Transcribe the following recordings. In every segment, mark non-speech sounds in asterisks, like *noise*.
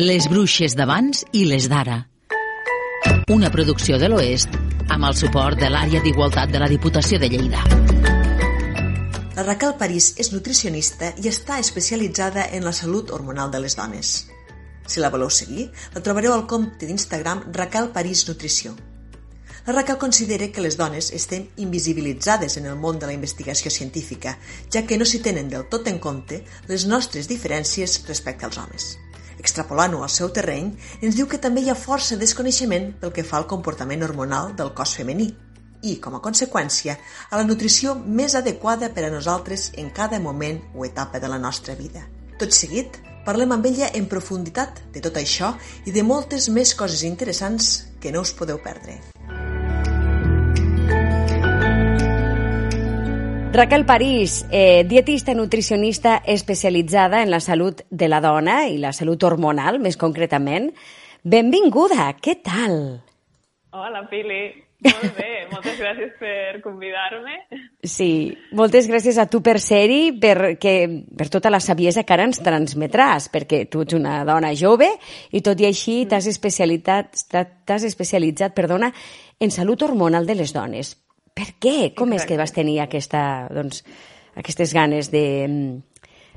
Les bruixes d'abans i les d'ara. Una producció de l'Oest amb el suport de l'àrea d'igualtat de la Diputació de Lleida. La Raquel París és nutricionista i està especialitzada en la salut hormonal de les dones. Si la voleu seguir, la trobareu al compte d'Instagram Raquel París Nutrició. La Raquel considera que les dones estem invisibilitzades en el món de la investigació científica, ja que no s'hi tenen del tot en compte les nostres diferències respecte als homes. Extrapolant-ho al seu terreny, ens diu que també hi ha força desconeixement pel que fa al comportament hormonal del cos femení i, com a conseqüència, a la nutrició més adequada per a nosaltres en cada moment o etapa de la nostra vida. Tot seguit, parlem amb ella en profunditat de tot això i de moltes més coses interessants que no us podeu perdre. Raquel París, eh, dietista i nutricionista especialitzada en la salut de la dona i la salut hormonal, més concretament. Benvinguda, què tal? Hola, Pili. Molt bé, moltes gràcies per convidar-me. Sí, moltes gràcies a tu per ser-hi, per, que, per tota la saviesa que ara ens transmetràs, perquè tu ets una dona jove i tot i així t'has especialitzat, especialitzat perdona, en salut hormonal de les dones. Per què? Com Exacte. és que vas tenir aquesta, doncs, aquestes ganes de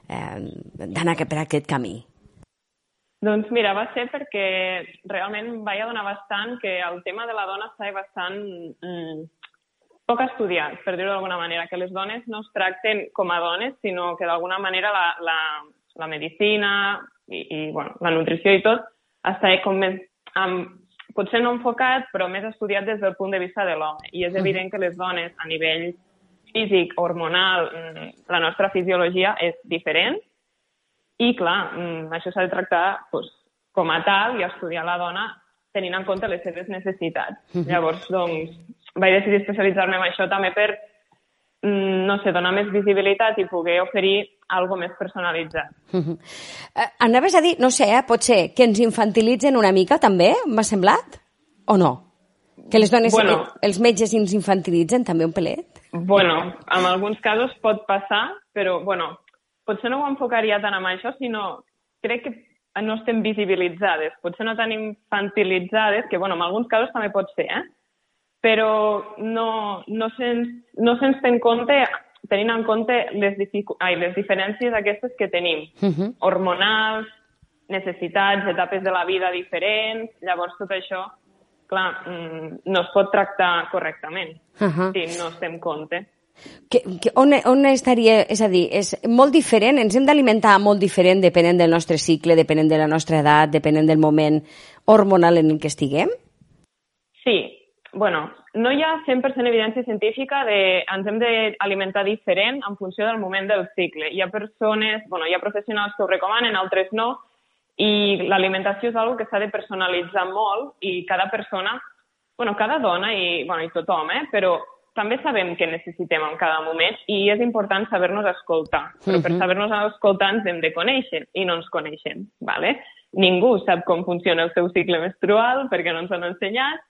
eh, d'anar per aquest camí? Doncs mira, va ser perquè realment vaig adonar bastant que el tema de la dona estava bastant mm, poc estudiat, per dir-ho d'alguna manera, que les dones no es tracten com a dones, sinó que d'alguna manera la, la, la medicina i, i bueno, la nutrició i tot està com més amb potser no enfocat, però més estudiat des del punt de vista de l'home. I és evident que les dones, a nivell físic, hormonal, mm, la nostra fisiologia és diferent i, clar, mm, això s'ha de tractar doncs, com a tal i estudiar la dona tenint en compte les seves necessitats. Llavors, doncs, vaig decidir especialitzar-me en això també per, mm, no sé, donar més visibilitat i poder oferir algo més personalitzat. Uh -huh. uh, anaves a dir, no sé, eh, pot ser que ens infantilitzen una mica també, m'ha semblat? O no? Que les dones, bueno, els metges ens infantilitzen també un pelet? Bueno, en alguns casos pot passar, però, bueno, potser no ho enfocaria tant amb això, sinó crec que no estem visibilitzades, potser no tan infantilitzades, que, bueno, en alguns casos també pot ser, eh? Però no, no se'ns no se té en compte tenint en compte les, ai, les diferències aquestes que tenim, uh -huh. hormonals, necessitats, etapes de la vida diferents, llavors tot això, clar, mm, no es pot tractar correctament uh -huh. si no es té en compte. Que, que, on, on estaria, és a dir, és molt diferent, ens hem d'alimentar molt diferent depenent del nostre cicle, depenent de la nostra edat, depenent del moment hormonal en el que estiguem? Sí, bueno, no hi ha 100% evidència científica de ens hem d'alimentar diferent en funció del moment del cicle. Hi ha persones, bueno, hi ha professionals que ho recomanen, altres no, i l'alimentació és una que s'ha de personalitzar molt i cada persona, bueno, cada dona i, bueno, i tothom, eh? però també sabem què necessitem en cada moment i és important saber-nos escoltar. Però per saber-nos escoltar ens hem de conèixer i no ens coneixem. ¿vale? Ningú sap com funciona el seu cicle menstrual perquè no ens han ensenyat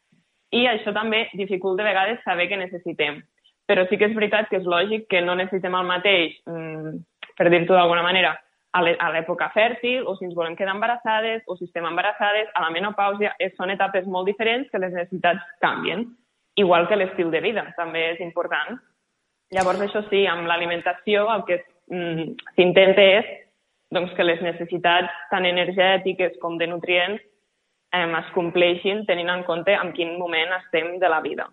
i això també dificulta a vegades saber què necessitem. Però sí que és veritat que és lògic que no necessitem el mateix, mm, per dir-ho d'alguna manera, a l'època fèrtil, o si ens volem quedar embarassades, o si estem embarassades, a la menopàusia, són etapes molt diferents que les necessitats canvien. Igual que l'estil de vida, també és important. Llavors, això sí, amb l'alimentació el que mm, s'intenta és doncs, que les necessitats tant energètiques com de nutrients eh, es compleixin tenint en compte en quin moment estem de la vida.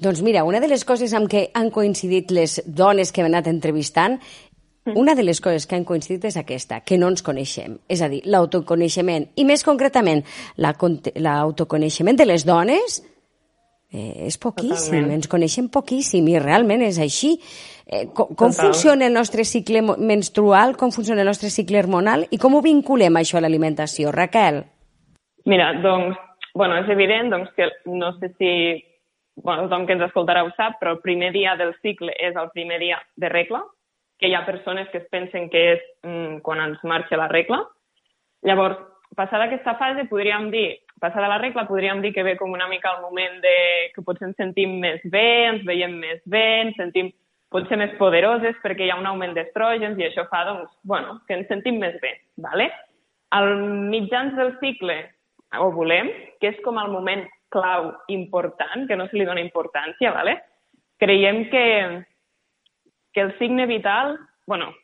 Doncs mira, una de les coses amb què han coincidit les dones que hem anat entrevistant mm. una de les coses que han coincidit és aquesta, que no ens coneixem. És a dir, l'autoconeixement, i més concretament l'autoconeixement de les dones, eh, és poquíssim, Totalment. ens coneixem poquíssim i realment és així. Eh, com, com funciona el nostre cicle menstrual, com funciona el nostre cicle hormonal i com ho vinculem això a l'alimentació? Raquel? Mira, doncs, bueno, és evident doncs, que no sé si bueno, tothom que ens escoltarà ho sap, però el primer dia del cicle és el primer dia de regla, que hi ha persones que es pensen que és mm, quan ens marxa la regla. Llavors, passada aquesta fase, podríem dir, passada la regla, podríem dir que ve com una mica el moment de que potser ens sentim més bé, ens veiem més bé, ens sentim potser més poderoses perquè hi ha un augment d'estrògens i això fa, doncs, bueno, que ens sentim més bé, ¿vale? Al mitjans del cicle ovulem, que és com el moment clau important, que no se li dona importància, ¿vale? creiem que, que el signe vital, bueno,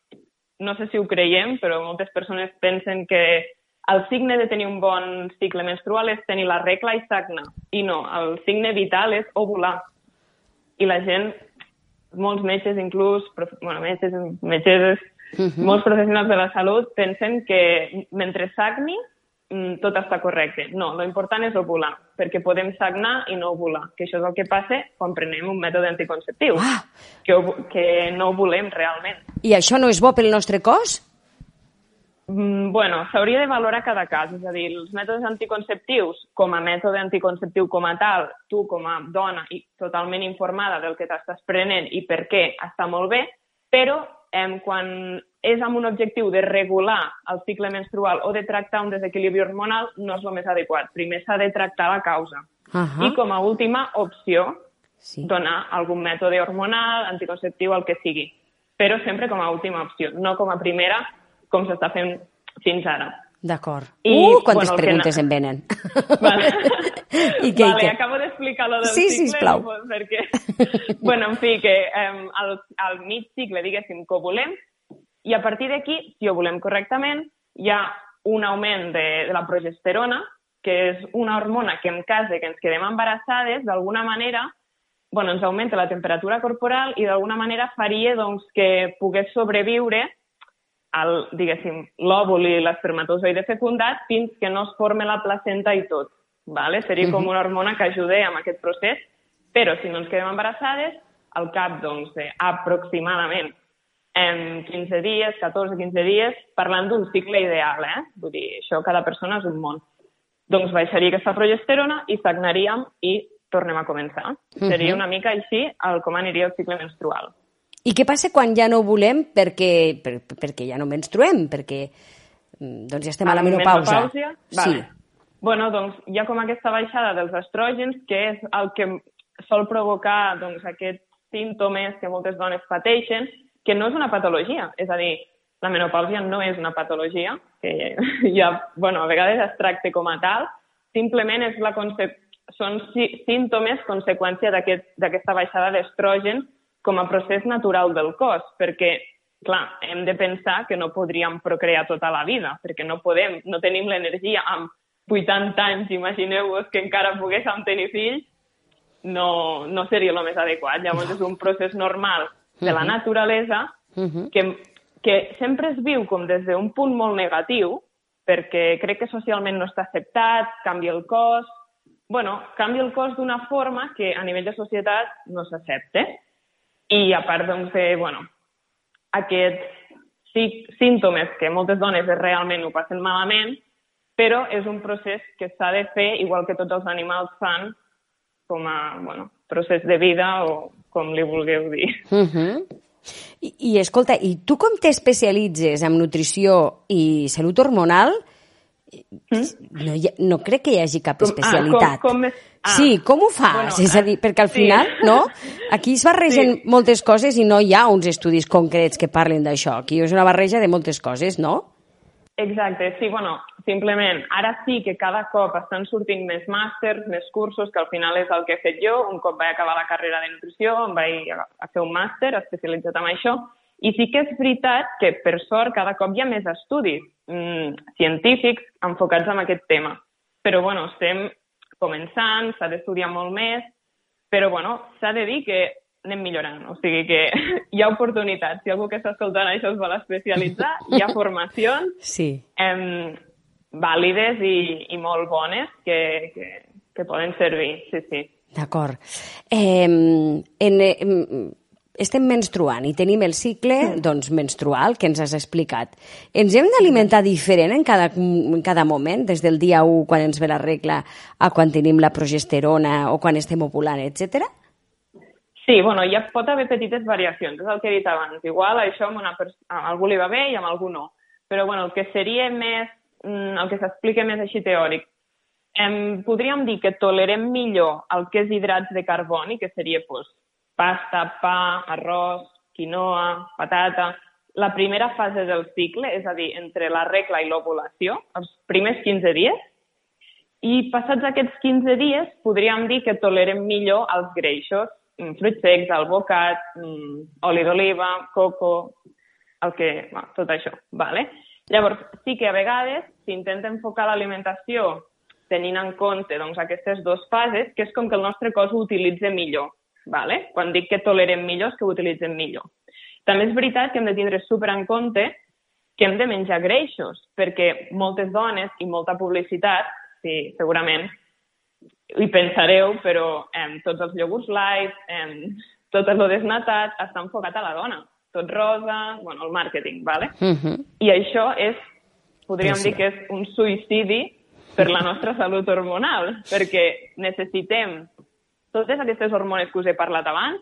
no sé si ho creiem, però moltes persones pensen que el signe de tenir un bon cicle menstrual és tenir la regla i sagna. I no, el signe vital és ovular. I la gent, molts metges inclús, bueno, metges, metges, uh mhm. -huh. molts professionals de la salut pensen que mentre sagni tot està correcte. No, lo important és ovular, perquè podem sagnar i no ovular, que això és el que passa quan prenem un mètode anticonceptiu, ah. que, que no ovulem realment. I això no és bo pel nostre cos? Mm, bueno, s'hauria de valorar cada cas, és a dir, els mètodes anticonceptius, com a mètode anticonceptiu com a tal, tu com a dona i totalment informada del que t'estàs prenent i per què està molt bé, però eh, quan és amb un objectiu de regular el cicle menstrual o de tractar un desequilibri hormonal, no és el més adequat. Primer s'ha de tractar la causa. Uh -huh. I com a última opció, sí. donar algun mètode hormonal, anticonceptiu, el que sigui. Però sempre com a última opció, no com a primera, com s'està fent fins ara. D'acord. Uh, quantes bueno, preguntes que... em venen. *laughs* Vale. *laughs* I què, vale, i què? acabo d'explicar lo del sí, cicle. Sí, sisplau. No, perquè... *laughs* bueno, en fi, que um, al, al mig cicle, diguéssim, que ho volem, i a partir d'aquí, si ho volem correctament, hi ha un augment de, de la progesterona, que és una hormona que en cas de que ens quedem embarassades, d'alguna manera, bueno, ens augmenta la temperatura corporal i d'alguna manera faria doncs, que pogués sobreviure el, diguéssim, l'òvul i l'espermatozoide fecundat fins que no es forme la placenta i tot. Vale? Seria com una hormona que ajuda amb aquest procés, però si no ens quedem embarassades, al cap doncs, aproximadament en 15 dies, 14-15 dies, parlant d'un cicle ideal, eh? Vull dir, això cada persona és un món. Doncs baixaria aquesta progesterona i sagnaríem i tornem a començar. Uh -huh. Seria una mica així el com aniria el cicle menstrual. I què passa quan ja no ho volem perquè, per, perquè ja no menstruem, perquè mm, doncs ja estem a la menopausa? Vale. Sí. Bueno, doncs hi ha com aquesta baixada dels estrògens, que és el que sol provocar doncs, aquests símptomes que moltes dones pateixen, que no és una patologia. És a dir, la menopàusia no és una patologia, que *laughs* ja, bueno, a vegades es tracta com a tal, simplement és la són símptomes conseqüència d'aquesta aquest, baixada d'estrògens com a procés natural del cos, perquè, clar, hem de pensar que no podríem procrear tota la vida, perquè no podem, no tenim l'energia amb 80 anys, imagineu-vos que encara poguéssim tenir fills, no, no seria el més adequat. Llavors és un procés normal de la naturalesa que, que sempre es viu com des d'un punt molt negatiu, perquè crec que socialment no està acceptat, canvia el cos... bueno, canvia el cos d'una forma que a nivell de societat no s'accepta. I a part doncs, de, bueno, aquests sí, símptomes que moltes dones realment ho passen malament, però és un procés que s'ha de fer igual que tots els animals fan com a bueno, procés de vida o com li vulgueu dir. Uh mhm. -huh. I, I escolta, i tu com t'especialitzes en nutrició i salut hormonal? Mm? No, no crec que hi hagi cap com, especialitat. Ah, com, com ah, sí, com ho fas? Bueno, és a dir, perquè al sí. final, no? Aquí es barregen sí. moltes coses i no hi ha uns estudis concrets que parlen d'això. Aquí és una barreja de moltes coses, no? Exacte, sí, bueno, simplement, ara sí que cada cop estan sortint més màsters, més cursos, que al final és el que he fet jo. Un cop vaig acabar la carrera de nutrició, em vaig a fer un màster especialitzat en això, i sí que és veritat que, per sort, cada cop hi ha més estudis mm, científics enfocats en aquest tema. Però, bueno, estem començant, s'ha d'estudiar molt més, però, bueno, s'ha de dir que anem millorant. O sigui que *laughs* hi ha oportunitats. Si algú que està escoltant això es vol especialitzar, hi ha *laughs* formacions sí. eh, vàlides i, i molt bones que, que, que poden servir. Sí, sí. D'acord. Eh, en, eh, estem menstruant i tenim el cicle doncs, menstrual que ens has explicat. Ens hem d'alimentar diferent en cada, en cada moment, des del dia 1, quan ens ve la regla, a quan tenim la progesterona o quan estem ovulant, etc. Sí, bueno, ja pot haver petites variacions, és el que he dit abans. Igual això amb una a algú li va bé i amb algú no. Però bueno, el que seria més, mm, el que s'explica més així teòric, em, podríem dir que tolerem millor el que és hidrats de carboni, que seria pues, pasta, pa, arròs, quinoa, patata, la primera fase del cicle, és a dir, entre la regla i l'ovulació, els primers 15 dies, i passats aquests 15 dies podríem dir que tolerem millor els greixos, mm, fruits secs, albocat, mm, oli d'oliva, coco, el que, bueno, tot això. Vale? Llavors, sí que a vegades s'intenta enfocar l'alimentació tenint en compte doncs, aquestes dues fases, que és com que el nostre cos ho utilitza millor. Vale? Quan dic que tolerem millor és que ho utilitzem millor. També és veritat que hem de tindre super en compte que hem de menjar greixos, perquè moltes dones i molta publicitat, sí, segurament hi pensareu, però eh, tots els iogurts light, eh, tot el desnatat està enfocat a la dona. Tot rosa, bueno, el màrqueting, ¿vale? Uh -huh. I això és, podríem dir que és un suïcidi per la nostra salut hormonal, perquè necessitem totes aquestes hormones que us he parlat abans,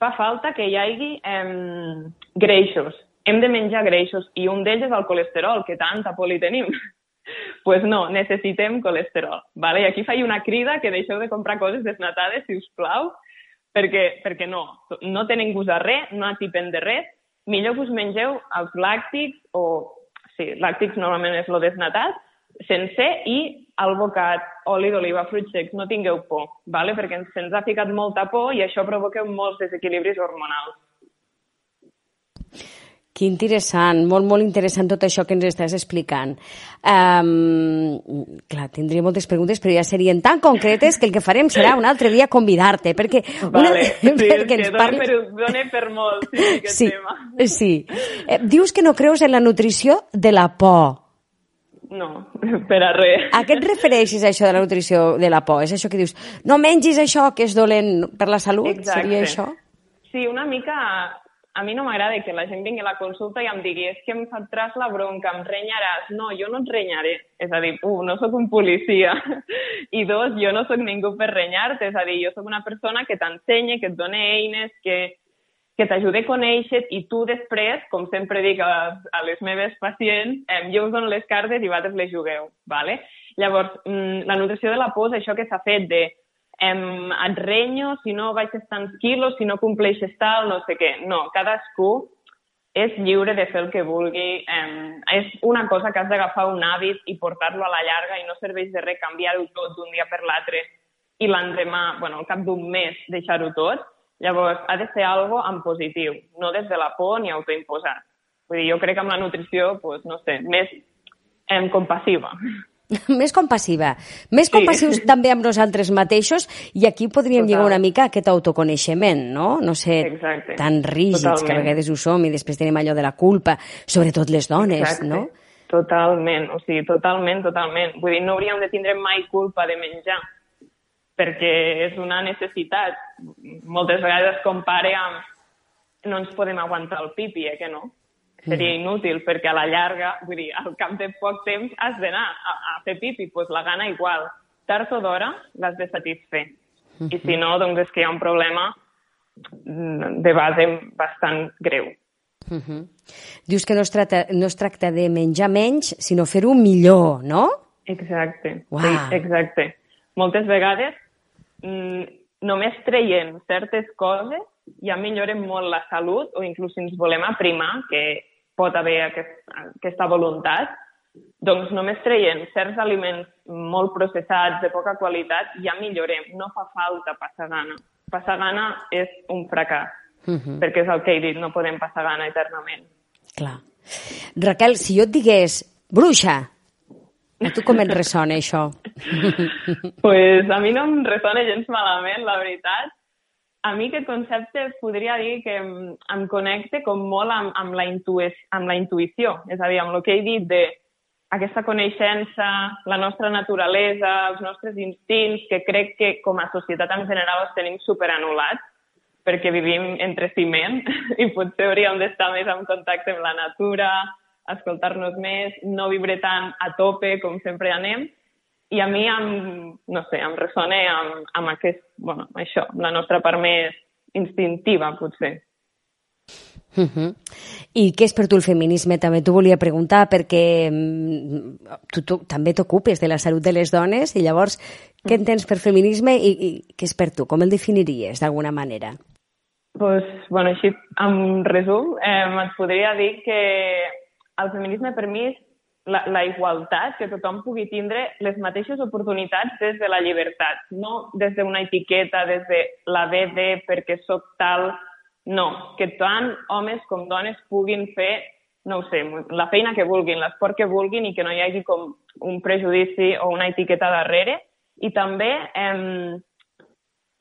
fa falta que hi hagi eh, greixos. Hem de menjar greixos i un d'ells és el colesterol, que tanta por li tenim. *laughs* pues no, necessitem colesterol. Vale? I aquí faig una crida que deixeu de comprar coses desnatades, si us plau, perquè, perquè no, no tenen gust a res, no atipen de res. Millor que us mengeu els làctics, o sí, làctics normalment és lo desnatat, sencer i albocat, oli d'oliva, fruits secs, no tingueu por, vale? perquè se'ns ha ficat molta por i això provoca molts desequilibris hormonals. Que interessant, molt, molt interessant tot això que ens estàs explicant. Um, clar, tindria moltes preguntes, però ja serien tan concretes que el que farem serà un altre dia convidar-te, perquè... Vale, una, sí, perquè ens parli... per, dona per molt, sí, aquest sí, tema. Sí, eh, dius que no creus en la nutrició de la por. No, *laughs* per a res. A què et refereixes, això de la nutrició de la por? És això que dius, no mengis això que és dolent per la salut? Exacte. Seria això? Sí, una mica a mi no m'agrada que la gent vingui a la consulta i em digui és que em fotràs la bronca, em renyaràs. No, jo no et renyaré. És a dir, uh, no sóc un policia. *laughs* I dos, jo no sóc ningú per renyar-te. És a dir, jo sóc una persona que t'ensenya, que et dona eines, que, que t'ajuda a conèixer i tu després, com sempre dic a, a les meves pacients, eh, jo us dono les cartes i vosaltres les jugueu. Vale? Llavors, mm, la nutrició de la por és això que s'ha fet de em, et renyo si no baixes tants quilos, si no compleixes tal, no sé què. No, cadascú és lliure de fer el que vulgui. Em, és una cosa que has d'agafar un hàbit i portar-lo a la llarga i no serveix de res canviar-ho tot d'un dia per l'altre i l'endemà, bueno, al cap d'un mes, deixar-ho tot. Llavors, ha de ser algo en positiu, no des de la por ni autoimposat. Vull dir, jo crec que amb la nutrició, pues, no sé, més em, compassiva. *laughs* més compassiva. Més Sí. compassius *laughs* també amb nosaltres mateixos i aquí podríem Total. llegar una mica a aquest autoconeixement, no? No ser Exacte. tan rígids que a Totalment. vegades ho som i després tenim allò de la culpa, sobretot les dones, Exacte. no? Totalment, o sigui, totalment, totalment. Vull dir, no hauríem de tindre mai culpa de menjar, perquè és una necessitat. Moltes vegades es compara amb no ens podem aguantar el pipi, eh, que no? Seria inútil, perquè a la llarga, vull dir, al cap de poc temps has d'anar a, a fer pipi, doncs pues la gana igual. Tard o d'hora l'has de satisfer. I si no, doncs és que hi ha un problema de base bastant greu. Uh -huh. Dius que no es, tracta, no es tracta de menjar menys, sinó fer-ho millor, no? Exacte, Uau. sí, exacte. Moltes vegades, només traient certes coses ja millorem molt la salut o inclús si ens volem aprimar, que pot haver aquest, aquesta voluntat, doncs només traient certs aliments molt processats, de poca qualitat, ja millorem. No fa falta passar gana. Passar gana és un fracàs, Uh -huh. perquè és el que he dit, no podem passar gana eternament. Clar. Raquel, si jo et digués bruixa, a tu com et ressona això? *laughs* pues a mi no em ressona gens malament, la veritat. A mi aquest concepte podria dir que em, em connecta com molt amb, amb, la amb la intuïció, és a dir, amb el que he dit de aquesta coneixença, la nostra naturalesa, els nostres instints, que crec que com a societat en general els tenim superanul·lats, perquè vivim entre ciment *laughs* i potser hauríem d'estar més en contacte amb la natura, escoltar-nos més, no viure tan a tope com sempre anem, i a mi, em, no sé, em ressona amb, amb aquest, bueno, això, amb la nostra part més instintiva, potser. Uh -huh. I què és per tu el feminisme? També t'ho volia preguntar perquè mm, tu, tu també t'ocupes de la salut de les dones i llavors què entens per feminisme i, i què és per tu? Com el definiries d'alguna manera? pues, bueno, així, en resum, eh, et podria dir que el feminisme per mi és la, la igualtat, que tothom pugui tindre les mateixes oportunitats des de la llibertat, no des d'una etiqueta, des de la BD perquè sóc tal, no, que tant homes com dones puguin fer, no ho sé, la feina que vulguin, l'esport que vulguin i que no hi hagi com un prejudici o una etiqueta darrere. I també eh,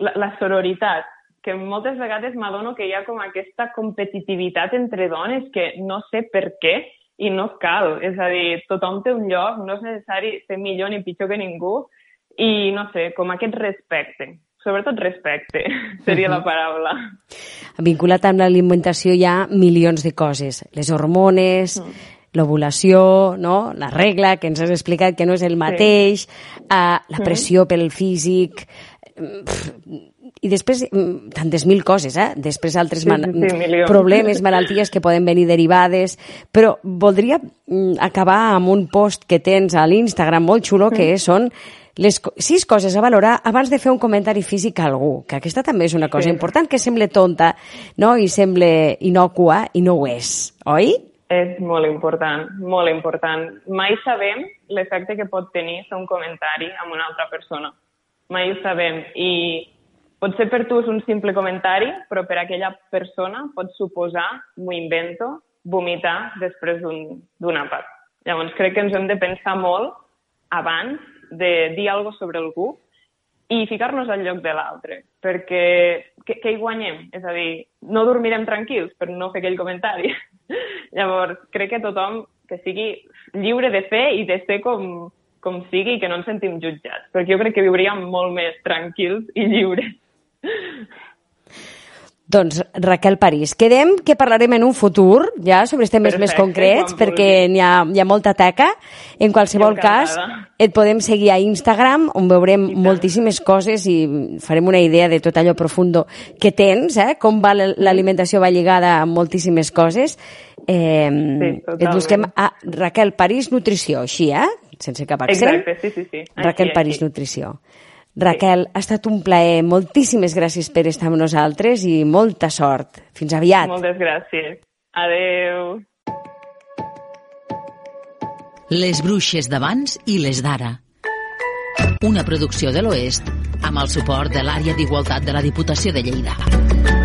la, la sororitat, que moltes vegades m'adono que hi ha com aquesta competitivitat entre dones que no sé per què i no cal. És a dir, tothom té un lloc, no és necessari ser millor ni pitjor que ningú i, no sé, com aquest respecte. Sobretot respecte, *laughs* seria la paraula. Vinculat amb l'alimentació hi ha milions de coses. Les hormones, mm. l'ovulació, no? la regla, que ens has explicat que no és el mateix, sí. uh, la pressió pel físic, i després mm, tantes mil coses, eh? Després altres sí, sí, sí, problemes, malalties que poden venir derivades, però voldria mm, acabar amb un post que tens a l'Instagram molt xulo, que són les sis coses a valorar abans de fer un comentari físic a algú, que aquesta també és una cosa sí. important, que sembla tonta no? i sembla inocua i no ho és, oi? És molt important, molt important. Mai sabem l'efecte que pot tenir fer un comentari amb una altra persona. Mai ho sabem. I Potser per tu és un simple comentari, però per aquella persona pot suposar, m'ho invento, vomitar després d'un un àpat. Llavors crec que ens hem de pensar molt abans de dir alguna sobre algú i ficar-nos al lloc de l'altre, perquè què, què hi guanyem? És a dir, no dormirem tranquils per no fer aquell comentari. *laughs* Llavors, crec que tothom que sigui lliure de fer i de ser com, com sigui que no ens sentim jutjats, perquè jo crec que viuríem molt més tranquils i lliures. Doncs Raquel París, quedem que parlarem en un futur ja sobre temes Perfecte, més concrets perquè hi ha, hi ha molta teca. En qualsevol cas, et podem seguir a Instagram on veurem moltíssimes coses i farem una idea de tot allò profundo que tens, eh? com va l'alimentació va lligada a moltíssimes coses. Eh, sí, et busquem a Raquel París Nutrició, així, eh? Sense cap accent. Exacte, sí, sí, sí. Raquel així, París així. Nutrició. Raquel, ha estat un plaer. Moltíssimes gràcies per estar amb nosaltres i molta sort. Fins aviat. Moltes gràcies. Adeu. Les bruixes d'abans i les d'ara. Una producció de l'Oest amb el suport de l'àrea d'igualtat de la Diputació de Lleida.